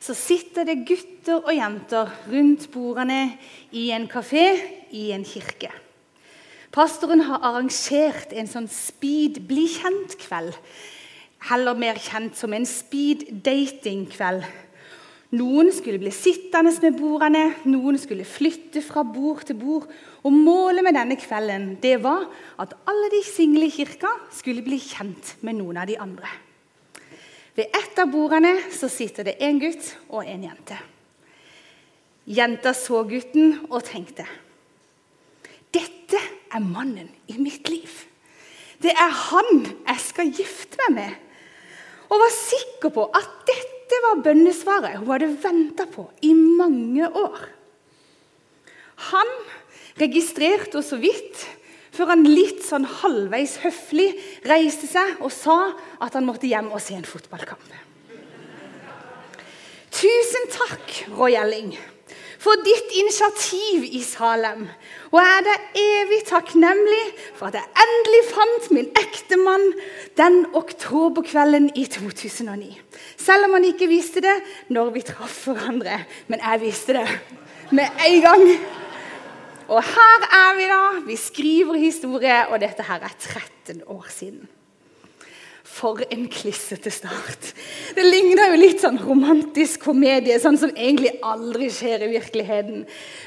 så sitter det gutter og jenter rundt bordene i en kafé i en kirke. Pastoren har arrangert en sånn speed bli kjent-kveld. Heller mer kjent som en speed dating-kveld. Noen skulle bli sittende med bordene, noen skulle flytte fra bord til bord. Og Målet med denne kvelden det var at alle de single i kirka skulle bli kjent med noen av de andre. Ved ett av bordene så sitter det en gutt og en jente. Jenta så gutten og tenkte Dette er mannen i mitt liv. Det er han jeg skal gifte meg med. Og var sikker på at dette var bønnesvaret hun hadde venta på i mange år. Han registrerte så vidt før han litt sånn halvveis høflig reiste seg og sa at han måtte hjem og se en fotballkamp. Tusen takk, Roy Elling, for ditt initiativ i Salem. Og jeg er deg evig takknemlig for at jeg endelig fant min ektemann den oktoberkvelden i 2009. Selv om han ikke visste det når vi traff hverandre. Men jeg visste det med en gang. Og her er vi, da. Vi skriver historie, og dette her er 13 år siden. For en klissete start. Det ligner jo litt sånn romantisk komedie, sånn som egentlig aldri skjer i virkeligheten.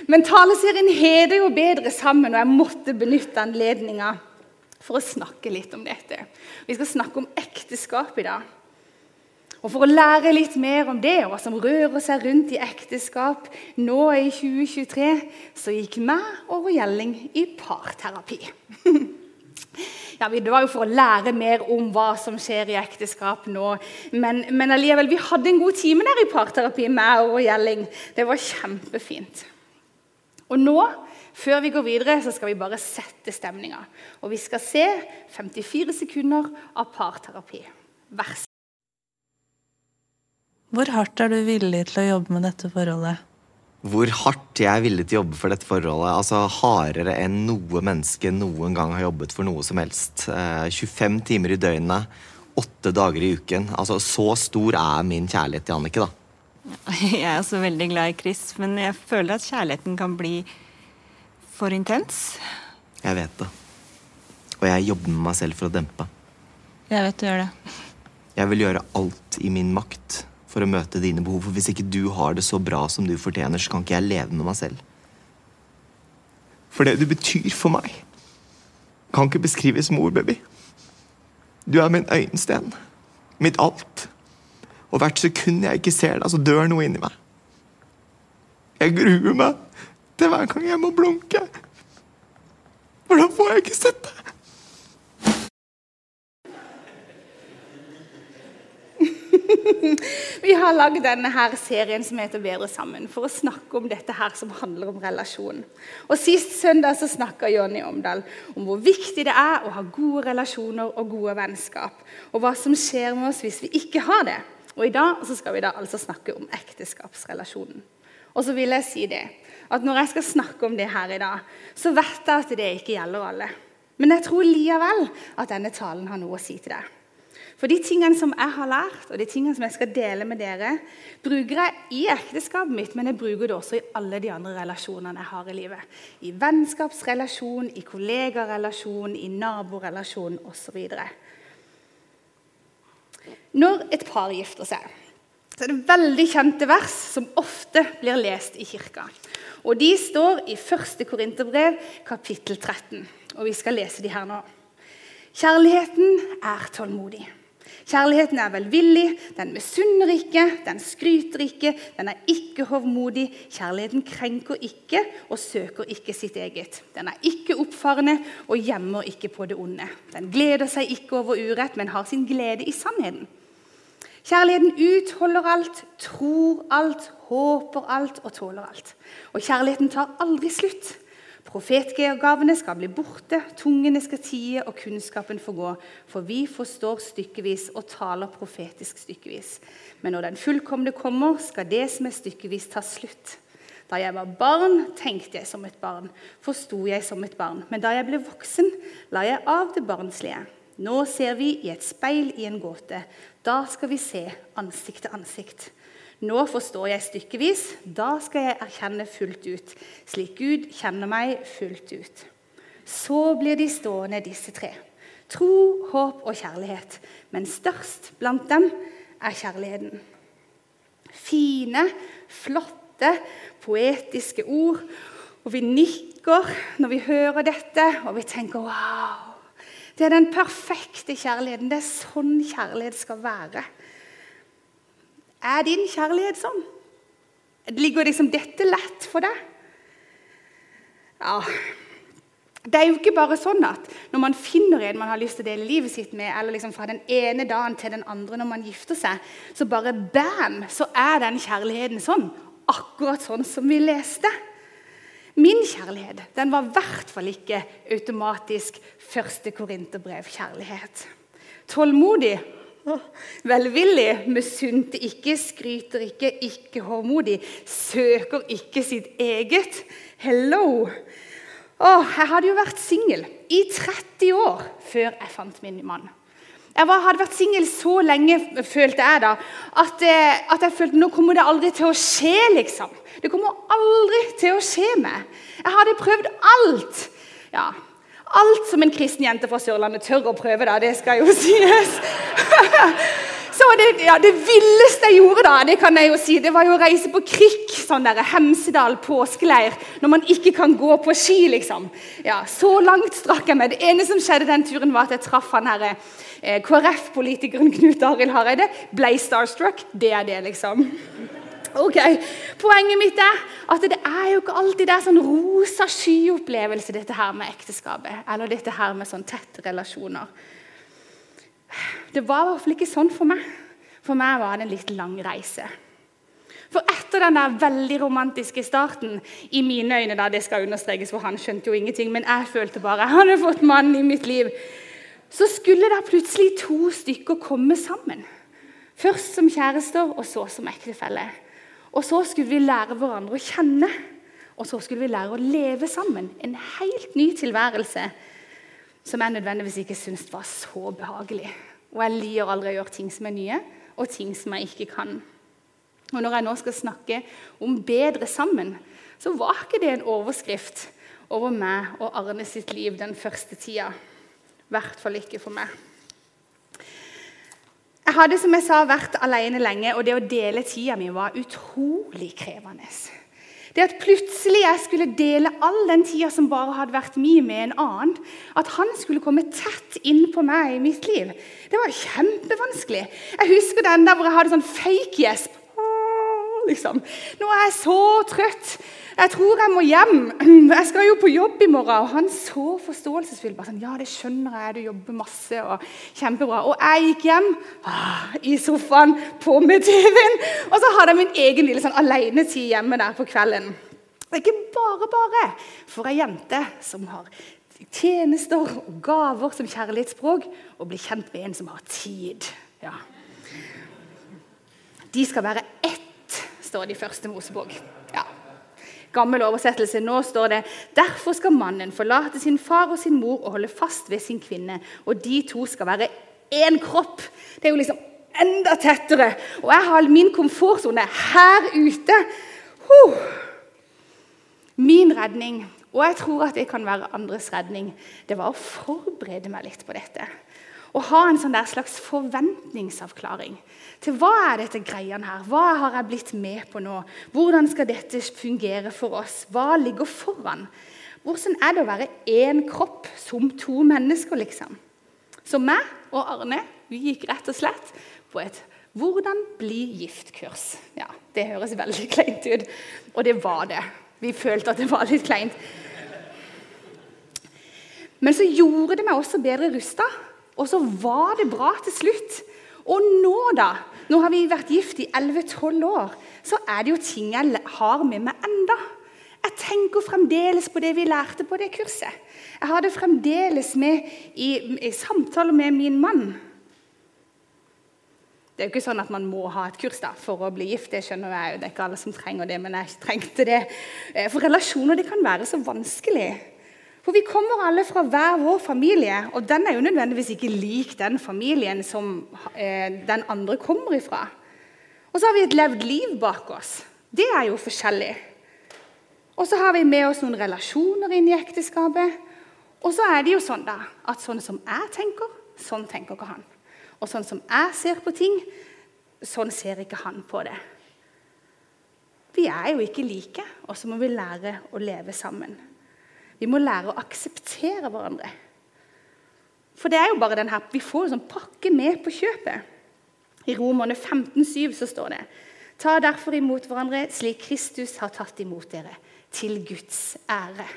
Men taleserien heter jo 'Bedre sammen', og jeg måtte benytte anledninga for å snakke litt om dette. Vi skal snakke om ekteskap i dag. Og For å lære litt mer om det, og hva som rører seg rundt i ekteskap nå i 2023, så gikk meg og Gjelling i parterapi. Ja, Det var jo for å lære mer om hva som skjer i ekteskap nå. Men, men alligevel, vi hadde en god time der i parterapi, meg og Gjelling. Det var kjempefint. Og nå, før vi går videre, så skal vi bare sette stemninga. Og vi skal se 54 sekunder av parterapi. Vær Hvor hardt er du villig til å jobbe med dette forholdet? Hvor hardt jeg er villig til å jobbe for dette forholdet. Altså Hardere enn noe menneske noen gang har jobbet for noe som helst. Eh, 25 timer i døgnet, åtte dager i uken. Altså Så stor er min kjærlighet til Annike, da. Jeg er også veldig glad i Chris, men jeg føler at kjærligheten kan bli for intens. Jeg vet det. Og jeg jobber med meg selv for å dempe. Jeg vet du gjør det. Jeg vil gjøre alt i min makt for å møte dine behov. For hvis ikke du har det så bra som du fortjener, så kan ikke jeg leve med meg selv. For det du betyr for meg, kan ikke beskrives med ord, baby. Du er min øyensten. Mitt alt. Og hvert sekund jeg ikke ser deg, så dør noe inni meg. Jeg gruer meg til hver gang jeg må blunke. For da får jeg ikke sett deg. Vi har lagd denne serien som heter 'Bedre sammen', for å snakke om dette her som handler om relasjon. Og Sist søndag så snakka Jonny Omdal om hvor viktig det er å ha gode relasjoner og gode vennskap. Og hva som skjer med oss hvis vi ikke har det. Og I dag så skal vi da altså snakke om ekteskapsrelasjonen. Og så vil jeg si det, at Når jeg skal snakke om det her i dag, så vet jeg at det ikke gjelder alle. Men jeg tror likevel at denne talen har noe å si til deg. For de tingene som jeg har lært, og de tingene som jeg skal dele med dere, bruker jeg i ekteskapet mitt, men jeg bruker det også i alle de andre relasjonene jeg har i livet. I vennskapsrelasjon, i kollegarelasjon, i naborelasjon osv. Når et par gifter seg, så er det veldig kjente vers som ofte blir lest i kirka. Og De står i 1. Korinterbrev, kapittel 13. Og vi skal lese de her nå. Kjærligheten er tålmodig. Kjærligheten er velvillig, den misunner ikke, den skryter ikke, den er ikke hovmodig. Kjærligheten krenker ikke og søker ikke sitt eget. Den er ikke oppfarende og gjemmer ikke på det onde. Den gleder seg ikke over urett, men har sin glede i sannheten. Kjærligheten utholder alt, tror alt, håper alt og tåler alt. Og kjærligheten tar aldri slutt. Profetgavene skal bli borte, tungene skal tie, og kunnskapen får gå. For vi forstår stykkevis og taler profetisk stykkevis. Men når den fullkomne kommer, skal det som er stykkevis, ta slutt. Da jeg var barn, tenkte jeg som et barn, forsto jeg som et barn. Men da jeg ble voksen, la jeg av det barnslige. Nå ser vi i et speil i en gåte. Da skal vi se ansikt til ansikt. Nå forstår jeg stykkevis, da skal jeg erkjenne fullt ut, slik Gud kjenner meg fullt ut. Så blir de stående, disse tre. Tro, håp og kjærlighet. Men størst blant dem er kjærligheten. Fine, flotte, poetiske ord. Og vi nikker når vi hører dette, og vi tenker wow. Det er den perfekte kjærligheten. Det er sånn kjærlighet skal være. Er din kjærlighet sånn? Ligger liksom dette lett for deg? Ja Det er jo ikke bare sånn at når man finner en man har lyst til å dele livet sitt med, eller liksom fra den ene dagen til den andre når man gifter seg, så bare bam, så er den kjærligheten sånn. Akkurat sånn som vi leste. Min kjærlighet den var i hvert fall ikke automatisk første korinterbrev-kjærlighet. Tålmodig Velvillig, misunte ikke, skryter ikke, ikke håndmodig, søker ikke sitt eget. Hello! Åh, jeg hadde jo vært singel i 30 år før jeg fant min mann. Jeg var, hadde vært singel så lenge, følte jeg da, at, eh, at, jeg følte nå kommer det aldri til å skje. liksom. Det kommer aldri til å skje meg. Jeg hadde prøvd alt. Ja, Alt som en kristen jente fra Sørlandet tør å prøve, da, det skal jo sies. Så det, ja, det, villeste jeg gjorde da, det kan jeg jo si, det var jo å reise på krikk. sånn der, Hemsedal påskeleir. Når man ikke kan gå på ski, liksom. Ja, Så langt strakk jeg meg. Det ene som skjedde den turen, var at jeg traff han her, eh, KrF-politikeren Knut Arild Hareide. Ble starstruck. Det er det, liksom. Ok, Poenget mitt er at det er jo ikke alltid det er sånn rosa sky-opplevelse, dette her med ekteskapet. Eller dette her med sånn tette relasjoner. Det var i hvert fall ikke sånn for meg. For meg var det en litt lang reise. For etter den der veldig romantiske starten i mine øyne, da, det skal understrekes, for han skjønte jo ingenting, men jeg følte bare jeg hadde fått mann i mitt liv, så skulle da plutselig to stykker komme sammen. Først som kjærester, og så som ektefelle. Og så skulle vi lære hverandre å kjenne. Og så skulle vi lære å leve sammen. En helt ny tilværelse som jeg nødvendigvis ikke syntes var så behagelig. Og jeg liker aldri å gjøre ting som er nye, og ting som jeg ikke kan. Og Når jeg nå skal snakke om bedre sammen, så var ikke det en overskrift over meg og Arne sitt liv den første tida. I hvert fall ikke for meg. Jeg hadde som jeg sa, vært alene lenge, og det å dele tida mi var utrolig krevende. Det at plutselig jeg skulle dele all den tida som bare hadde vært min, med en annen, at han skulle komme tett inn på meg i mitt liv, det var kjempevanskelig. Jeg husker den der hvor jeg hadde sånn fake-gjesp. Liksom. Nå er jeg så trøtt. Jeg tror jeg må hjem. Jeg skal jo på jobb i morgen. Og han så forståelsesfull. Bare sånn, ja, det skjønner jeg, du jobber masse og kjempebra. Og jeg gikk hjem ah, i sofaen, på med TV-en. Og så hadde jeg min egen lille sånn alenetid hjemme der på kvelden. Det er ikke bare bare for ei jente som har tjenester og gaver som kjærlighetsspråk, å bli kjent med en som har tid. Ja. De skal være ett, står det i første Mosebok. Ja gammel oversettelse. Nå står det derfor skal mannen forlate sin far og sin mor og holde fast ved sin kvinne. Og de to skal være én kropp. Det er jo liksom enda tettere. Og jeg har min komfortsone her ute. Huh. Min redning, og jeg tror at det kan være andres redning, det var å forberede meg litt på dette. Å ha en sånn slags forventningsavklaring til hva er dette greiene her? Hva har jeg blitt med på nå? Hvordan skal dette fungere for oss? Hva ligger foran? Hvordan er det å være én kropp som to mennesker, liksom? Så meg og Arne vi gikk rett og slett på et 'Hvordan bli gift'-kurs. Ja, Det høres veldig kleint ut, og det var det. Vi følte at det var litt kleint. Men så gjorde det meg også bedre rusta og så var det bra til slutt. Og nå, da, nå har vi vært gift i 11-12 år, så er det jo ting jeg har med meg enda. Jeg tenker fremdeles på det vi lærte på det kurset. Jeg har det fremdeles med i, i samtaler med min mann. Det er jo ikke sånn at man må ha et kurs da, for å bli gift. Det skjønner jeg jo, det er ikke alle som trenger det, men jeg trengte det. Eh, for relasjoner det kan være så vanskelig. For vi kommer alle fra hver vår familie, og den er jo nødvendigvis ikke lik den familien som eh, den andre kommer ifra. Og så har vi et levd liv bak oss. Det er jo forskjellig. Og så har vi med oss noen relasjoner inn i ekteskapet. Og så er det jo sånn da, at sånn som jeg tenker, sånn tenker ikke han. Og sånn som jeg ser på ting, sånn ser ikke han på det. Vi er jo ikke like, og så må vi lære å leve sammen. Vi må lære å akseptere hverandre. For det er jo bare den her, Vi får en sånn pakke med på kjøpet. I Romerne 15,7 så står det Ta derfor imot hverandre slik Kristus har tatt imot dere, til Guds ære.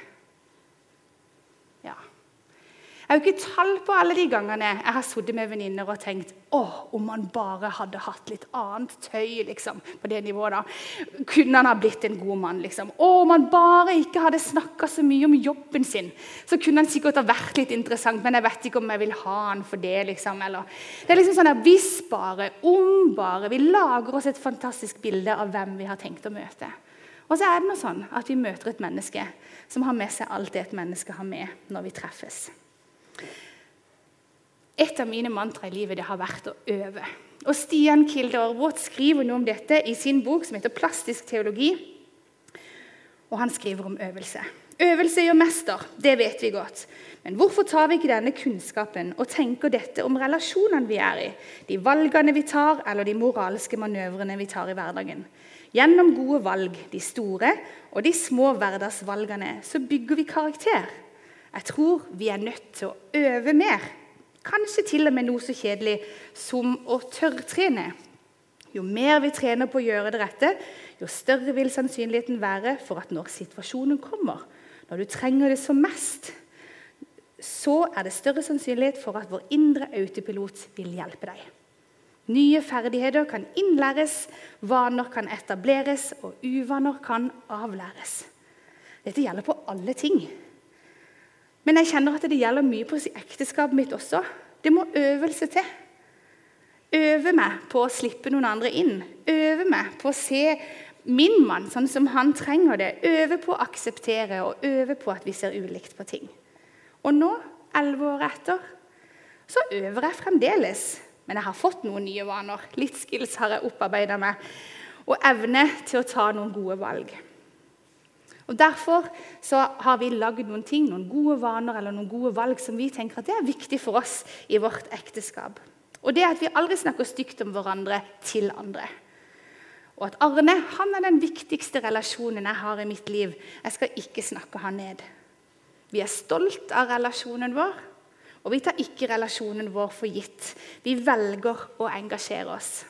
Jeg har ikke tall på alle de gangene jeg har sittet med venninner og tenkt åh, om man bare hadde hatt litt annet tøy liksom, på det nivået. da. Kunne han ha blitt en god mann? liksom. Å, om han bare ikke hadde snakka så mye om jobben sin, så kunne han sikkert ha vært litt interessant, men jeg vet ikke om jeg vil ha han for det. liksom. Eller, det er liksom sånn at Hvis bare, om bare. Vi lager oss et fantastisk bilde av hvem vi har tenkt å møte. Og så er det noe sånn at vi møter et menneske som har med seg alt det et menneske har med når vi treffes. Et av mine mantra i livet det har vært å øve. Og Stian Kilde Aarebrot skriver noe om dette i sin bok som heter 'Plastisk teologi'. Og han skriver om øvelse. Øvelse gjør mester, det vet vi godt. Men hvorfor tar vi ikke denne kunnskapen og tenker dette om relasjonene vi er i, de valgene vi tar, eller de moralske manøvrene vi tar i hverdagen? Gjennom gode valg, de store og de små hverdagsvalgene, så bygger vi karakter. Jeg tror vi er nødt til å øve mer. Kanskje til og med noe så kjedelig som å tørrtrene. Jo mer vi trener på å gjøre det rette, jo større vil sannsynligheten være for at når situasjonen kommer, når du trenger det som mest, så er det større sannsynlighet for at vår indre autopilot vil hjelpe deg. Nye ferdigheter kan innlæres, vaner kan etableres, og uvaner kan avlæres. Dette gjelder på alle ting. Men jeg kjenner at det gjelder mye på ekteskapet mitt også. Det må øvelse til. Øve meg på å slippe noen andre inn. Øve meg på å se min mann sånn som han trenger det. Øve på å akseptere og øve på at vi ser ulikt på ting. Og nå, elleve år etter, så øver jeg fremdeles. Men jeg har fått noen nye vaner. Litt skills har jeg opparbeida meg. Og evne til å ta noen gode valg. Og Derfor så har vi lagd noen ting, noen gode vaner eller noen gode valg som vi tenker at det er viktig for oss i vårt ekteskap. Og det er at vi aldri snakker stygt om hverandre til andre. Og at Arne han er den viktigste relasjonen jeg har i mitt liv. Jeg skal ikke snakke han ned. Vi er stolt av relasjonen vår, og vi tar ikke relasjonen vår for gitt. Vi velger å engasjere oss.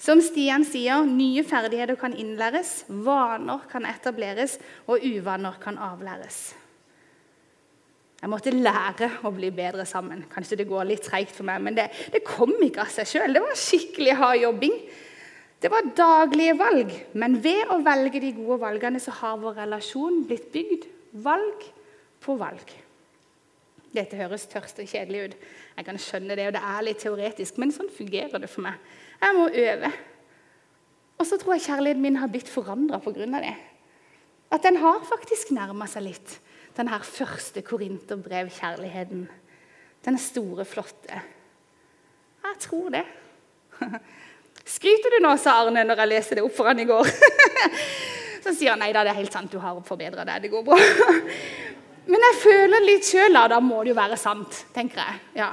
Som Stian sier, nye ferdigheter kan innlæres, vaner kan etableres, og uvaner kan avlæres. Jeg måtte lære å bli bedre sammen. Kanskje det går litt treigt for meg, men det, det kom ikke av seg sjøl. Det var skikkelig hard jobbing. Det var daglige valg. Men ved å velge de gode valgene, så har vår relasjon blitt bygd valg på valg. Dette høres tørst og kjedelig ut. Jeg kan skjønne det, og det er litt teoretisk, men sånn fungerer det for meg. Jeg må øve. Og så tror jeg kjærligheten min har blitt forandra pga. det. At den har faktisk nærma seg litt. Den her første korinterbrev-kjærligheten. Den store, flotte. Jeg tror det. Skryter du nå, sa Arne når jeg leste det opp for han i går. Så sier han nei da, det er helt sant, du har forbedra deg. Det går bra. Men jeg føler litt sjøl, da. Da må det jo være sant, tenker jeg. Ja.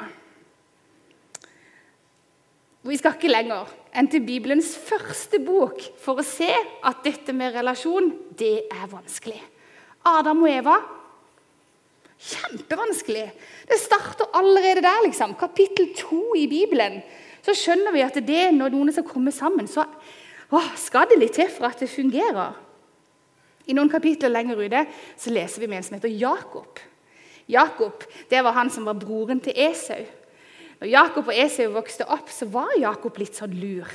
Vi skal ikke lenger enn til Bibelens første bok for å se at dette med relasjon, det er vanskelig. Adam og Eva kjempevanskelig. Det starter allerede der, liksom. Kapittel to i Bibelen. Så skjønner vi at det er når noen skal komme sammen, så å, skal det litt til for at det fungerer. I noen kapitler lenger ute så leser vi med en som heter Jakob. Jakob det var han som var broren til Esau. Når Jakob og Esau vokste opp, så var Jakob litt sånn lur.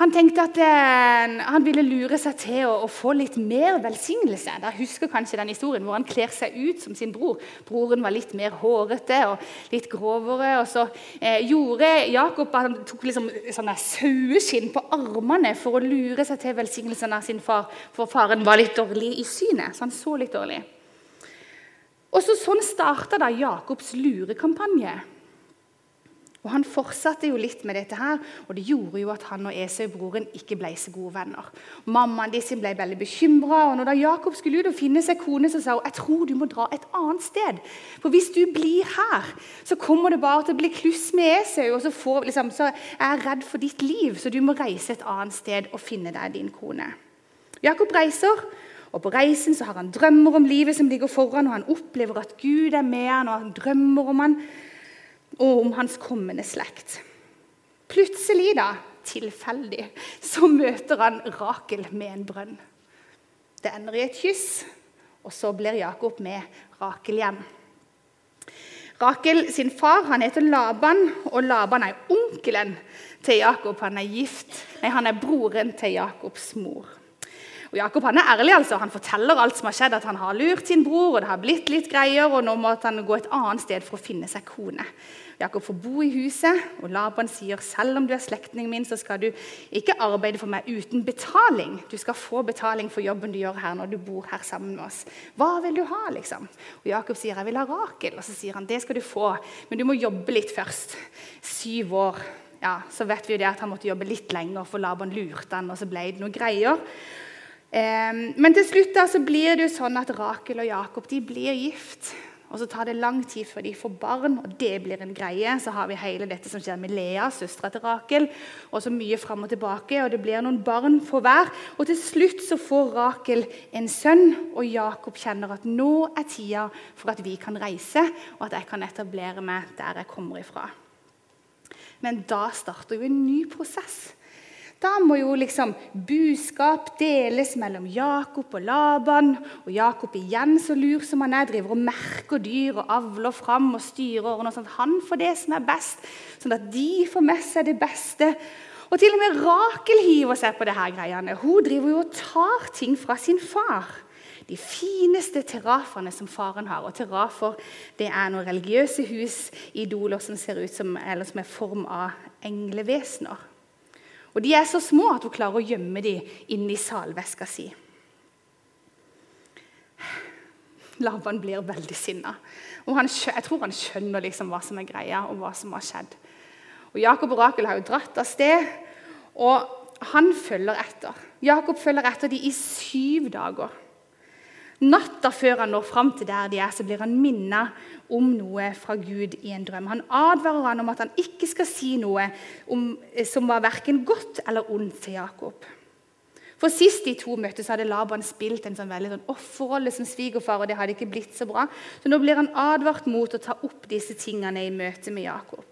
Han tenkte at eh, han ville lure seg til å, å, få litt mer velsignelse. Der husker kanskje den historien hvor han kler seg ut som sin bror. Broren var litt mer hårete og litt grovere. og Så eh, gjorde Jakob at han tok liksom sånne saueskinn på armene for å lure seg til velsignelsen av sin far, for faren var litt dårlig i synet. så han så litt dårlig. Og så Sånn starta da Jakobs lurekampanje. Og Han fortsatte jo litt med dette, her, og det gjorde jo at han og Esau, broren, ikke ble så gode venner. Mammaen sin ble veldig bekymra. Når da Jakob skulle ut og finne seg kone, så sa hun jeg tror du må dra et annet sted. For hvis du blir her, så kommer det bare til å bli kluss med Esau. Og så, får, liksom, så er jeg redd for ditt liv, så du må reise et annet sted og finne deg din kone. Jakob reiser. Og På reisen så har han drømmer om livet som ligger foran, og han opplever at Gud er med han, og han drømmer om han og om hans kommende slekt. Plutselig, da, tilfeldig, så møter han Rakel med en brønn. Det ender i et kyss, og så blir Jakob med Rakel hjem. Rakel sin far han heter Laban, og Laban er onkelen til Jakob. Han er gift, nei, han er broren til Jakobs mor. Og Jakob han er ærlig. altså. Han forteller alt som har skjedd, at han har lurt sin bror. og det har blitt litt greier, og Nå måtte han gå et annet sted for å finne seg kone. Jakob får bo i huset, og Laban sier selv om du er slektningen min, så skal du ikke arbeide for meg uten betaling. Du skal få betaling for jobben du gjør her når du bor her sammen med oss. Hva vil du ha, liksom? Og Jakob sier jeg vil ha Rakel. Og så sier han det skal du få, men du må jobbe litt først. Syv år. Ja, Så vet vi jo det at han måtte jobbe litt lenger, for Laban lurte han, og så ble det noe greier. Men til slutt da, så blir det jo sånn at Rakel og Jakob de blir gift. Og så tar det lang tid før de får barn, og det blir en greie. Så har vi hele dette som skjer med Lea, søstera til Rakel, og så mye fram og tilbake. Og det blir noen barn for hver. Og til slutt så får Rakel en sønn, og Jakob kjenner at nå er tida for at vi kan reise, og at jeg kan etablere meg der jeg kommer ifra. Men da starter jo en ny prosess. Da må jo liksom buskap deles mellom Jakob og Laban. Og Jakob igjen, så lur som han er, driver og merker dyr og avler fram og styrer og sånn at han får det som er best, sånn at de får med seg det beste. Og til og med Rakel hiver seg på det her greiene. Hun driver jo og tar ting fra sin far. De fineste terrafene som faren har. Og terrafer det er noen religiøse hus, idoler som ser ut som, eller som er form av englevesener. Og De er så små at hun klarer å gjemme dem inni salveska si. Laban blir veldig sinna. jeg tror han skjønner liksom hva som er greia, og hva som har skjedd. Og Jakob og Rakel har jo dratt av sted, og han følger etter. Jakob følger etter de i syv dager. Natta før han når fram til der de er, så blir han minnet om noe fra Gud i en drøm. Han advarer han om at han ikke skal si noe om, eh, som var verken godt eller ondt til Jakob. For Sist de to møttes, hadde Laban spilt en sånn veldig sånn offerrolle som svigerfar. og det hadde ikke blitt så bra. Så nå blir han advart mot å ta opp disse tingene i møte med Jakob.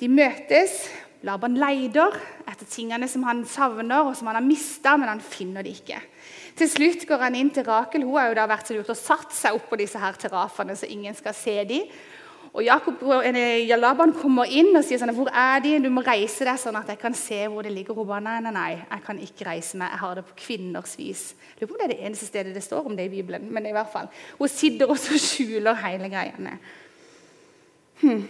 De møtes. Laban leider etter tingene som han savner og som han har mista, men han finner det ikke. Til slutt går han inn til Rakel. Hun har jo da vært så lurt og satt seg opp på disse her terrafene, så ingen skal se dem. Og Jakob, Laban kommer inn og sier sånn, 'Hvor er de? Du må reise deg, sånn at jeg kan se hvor det ligger.' Hun bare, nei, nei, nei, jeg kan ikke reise meg. Jeg har det på kvinners vis. Jeg lurer på om det er det eneste stedet det står om det i Bibelen. men i hvert fall. Hun sitter og skjuler hele greiene. Hm.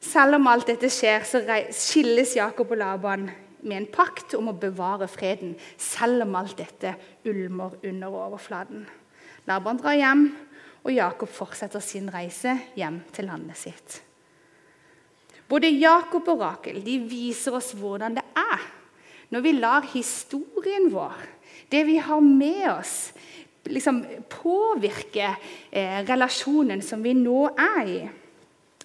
Selv om alt dette skjer, så skilles Jakob og Laban med en pakt om å bevare freden, selv om alt dette ulmer under overflaten. Laban drar hjem, og Jakob fortsetter sin reise hjem til landet sitt. Både Jakob og Rakel de viser oss hvordan det er når vi lar historien vår, det vi har med oss, liksom påvirke eh, relasjonen som vi nå er i.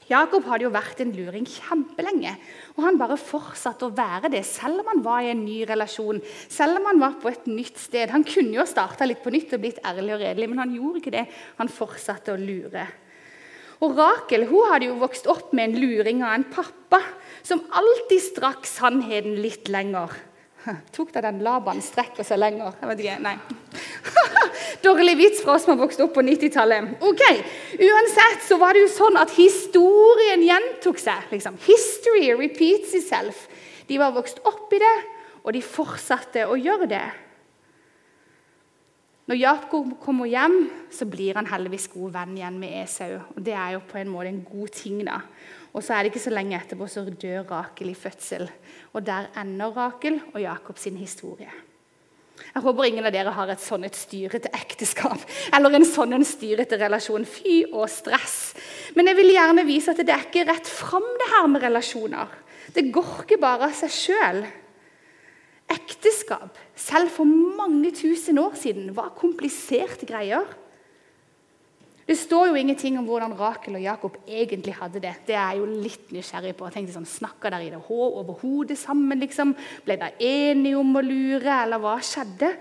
Jakob hadde jo vært en luring kjempelenge. Og han bare fortsatte å være det, selv om han var i en ny relasjon. Selv om han var på et nytt sted. Han kunne jo starta litt på nytt og blitt ærlig og redelig, men han gjorde ikke det. Han fortsatte å lure. Og Rakel hun hadde jo vokst opp med en luring av en pappa som alltid strakk sannheten litt lenger. Tok da den Laban strekker seg lenger? Jeg vet ikke, nei. Dårlig vits fra oss som har vokst opp på 90-tallet. Ok, Uansett så var det jo sånn at historien gjentok seg. liksom. History repeats itself. De var vokst opp i det, og de fortsatte å gjøre det. Når Jakob kommer hjem, så blir han heldigvis god venn igjen med Esau. Og Det er jo på en måte en god ting. da. Og så er det ikke så lenge etterpå så dør Rakel i fødsel. Og der ender Rakel og Jakob sin historie. Jeg håper ingen av dere har et sånn et styrete ekteskap eller en sånn en styrete relasjon. Fy og stress. Men jeg vil gjerne vise at det er ikke rett fram, det her med relasjoner. Det går ikke bare av seg sjøl. Ekteskap, selv for mange tusen år siden, var kompliserte greier. Det står jo ingenting om hvordan Rakel og Jakob egentlig hadde det. Det er jeg jo litt nysgjerrig på. Jeg tenkte sånn, Snakka dere i det over hodet sammen? liksom? Ble dere enige om å lure, eller hva skjedde?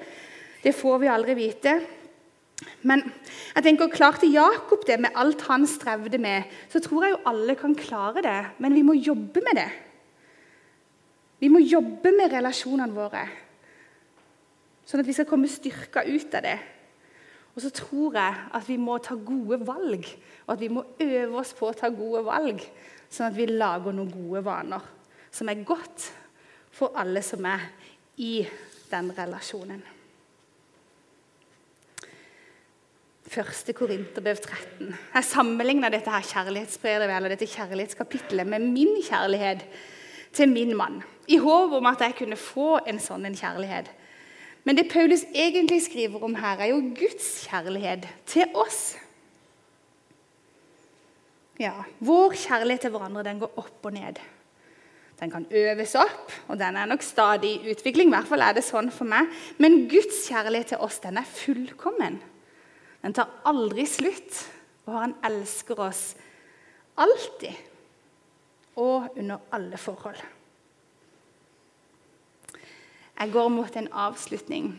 Det får vi aldri vite. Men jeg tenker, klarte Jakob det med alt han strevde med, så tror jeg jo alle kan klare det. Men vi må jobbe med det. Vi må jobbe med relasjonene våre, sånn at vi skal komme styrka ut av det. Og så tror jeg at vi må ta gode valg, og at vi må øve oss på å ta gode valg, sånn at vi lager noen gode vaner som er godt for alle som er i den relasjonen. Første Korinterbrev 13. Jeg sammenligner dette her kjærlighetsbrevet eller dette kjærlighetskapitlet med min kjærlighet til min mann. I håp om at jeg kunne få en sånn kjærlighet. Men det Paulus egentlig skriver om her, er jo Guds kjærlighet til oss. Ja, Vår kjærlighet til hverandre den går opp og ned. Den kan øves opp, og den er nok stadig i utvikling. I hvert fall er det sånn for meg. Men Guds kjærlighet til oss den er fullkommen. Den tar aldri slutt, og han elsker oss alltid og under alle forhold. Jeg går mot en avslutning.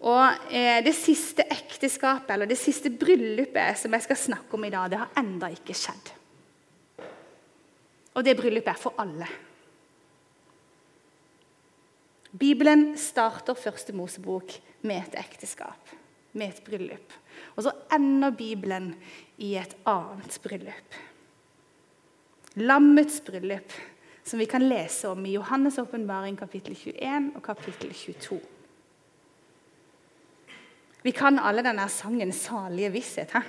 Og eh, Det siste ekteskapet eller det siste bryllupet som jeg skal snakke om i dag, det har enda ikke skjedd. Og det bryllupet er for alle. Bibelen starter første Mosebok med et ekteskap, med et bryllup. Og så ender Bibelen i et annet bryllup. Lammets bryllup som vi kan lese om i Johannes' åpenbaring kapittel 21 og kapittel 22. Vi kan alle denne sangen 'Salige visshet'. He?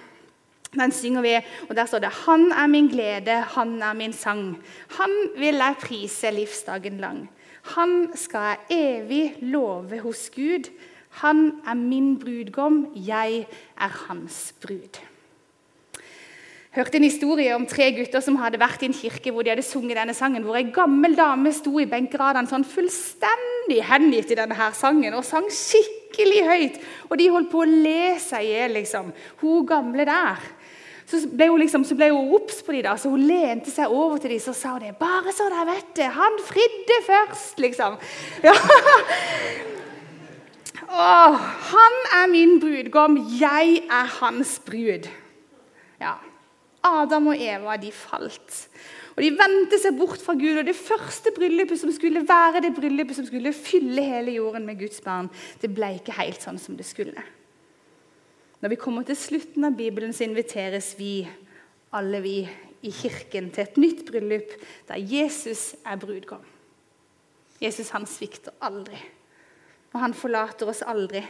Den synger vi, og der står det 'Han er min glede, han er min sang'. Han vil jeg prise livsdagen lang. Han skal jeg evig love hos Gud. Han er min brudgom, jeg er hans brud hørte en historie om tre gutter som hadde vært i en kirke hvor de hadde sunget denne sangen, hvor ei gammel dame sto i benkeradene sånn fullstendig hengitt i denne her sangen og sang skikkelig høyt. Og de holdt på å le seg i hjel, liksom. Hun gamle der. Så ble hun liksom, så ble hun obs på de da, så hun lente seg over til dem og sa det. 'Bare så dere vet det, han fridde først', liksom. Ja. Åh, han er min brudgom, jeg er hans brud. Ja. Adam og Eva de falt. Og De vendte seg bort fra Gud. og Det første bryllupet som skulle være det bryllupet som skulle fylle hele jorden med Guds barn, det ble ikke helt sånn som det skulle. Når vi kommer til slutten av Bibelen, så inviteres vi, alle vi, i kirken til et nytt bryllup der Jesus er brudgom. Jesus han svikter aldri, og han forlater oss aldri.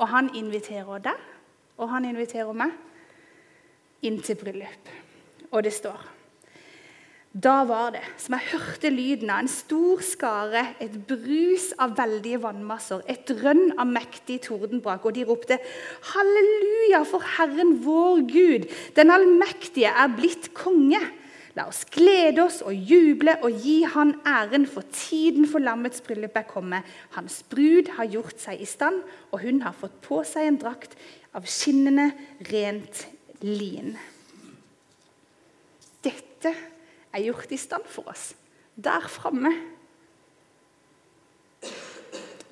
Og han inviterer deg, og han inviterer meg inn til bryllup. Og det står Da var det som jeg hørte lyden av en stor skare, et brus av veldige vannmasser, et rønn av mektig tordenbrak, og de ropte Halleluja, for Herren vår Gud, den allmektige, er blitt konge. La oss glede oss og juble og gi Han æren, for tiden for lammets bryllup er kommet. Hans brud har gjort seg i stand, og hun har fått på seg en drakt av skinnende, rent lin. Dette er gjort i stand for oss der framme.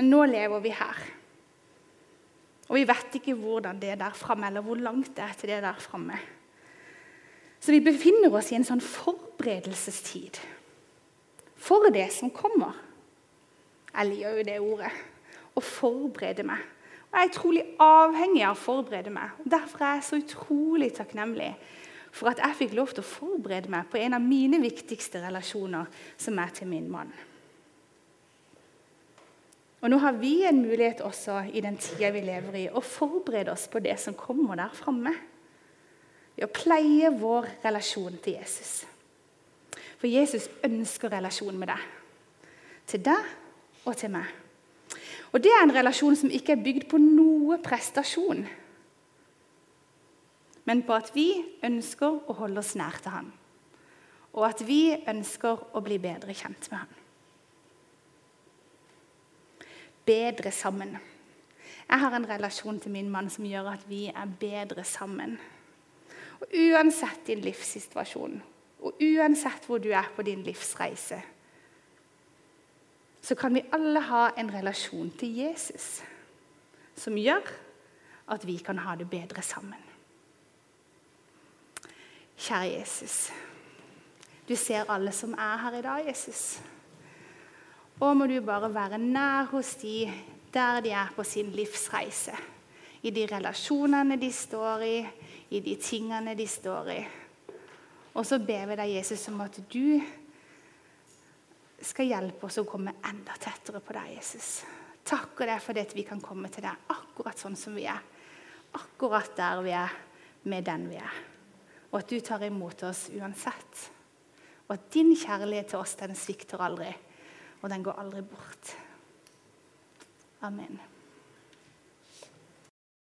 Nå lever vi her. Og vi vet ikke hvordan det er der framme, eller hvor langt det er til det der framme. Så vi befinner oss i en sånn forberedelsestid for det som kommer. Jeg liker jo det ordet. Å forberede meg Jeg er utrolig avhengig av å forberede meg. Derfor er jeg så utrolig takknemlig for at jeg fikk lov til å forberede meg på en av mine viktigste relasjoner, som er til min mann. Og Nå har vi en mulighet også i den tida vi lever i, å forberede oss på det som kommer der framme. Ved å pleie vår relasjon til Jesus. For Jesus ønsker relasjon med deg. Til deg og til meg. Og det er en relasjon som ikke er bygd på noe prestasjon, men på at vi ønsker å holde oss nær til han. Og at vi ønsker å bli bedre kjent med han. Bedre sammen. Jeg har en relasjon til min mann som gjør at vi er bedre sammen. Og Uansett din livssituasjon, og uansett hvor du er på din livsreise, så kan vi alle ha en relasjon til Jesus som gjør at vi kan ha det bedre sammen. Kjære Jesus. Du ser alle som er her i dag, Jesus. Og må du bare være nær hos de der de er på sin livsreise. I de relasjonene de står i, i de tingene de står i. Og så ber vi deg, Jesus, om at du skal hjelpe oss å komme enda tettere på deg, Jesus. Takker deg for det at vi kan komme til deg akkurat sånn som vi er. Akkurat der vi er, med den vi er. Og at du tar imot oss uansett. Og at din kjærlighet til oss, den svikter aldri. Og den går aldri bort. Amen.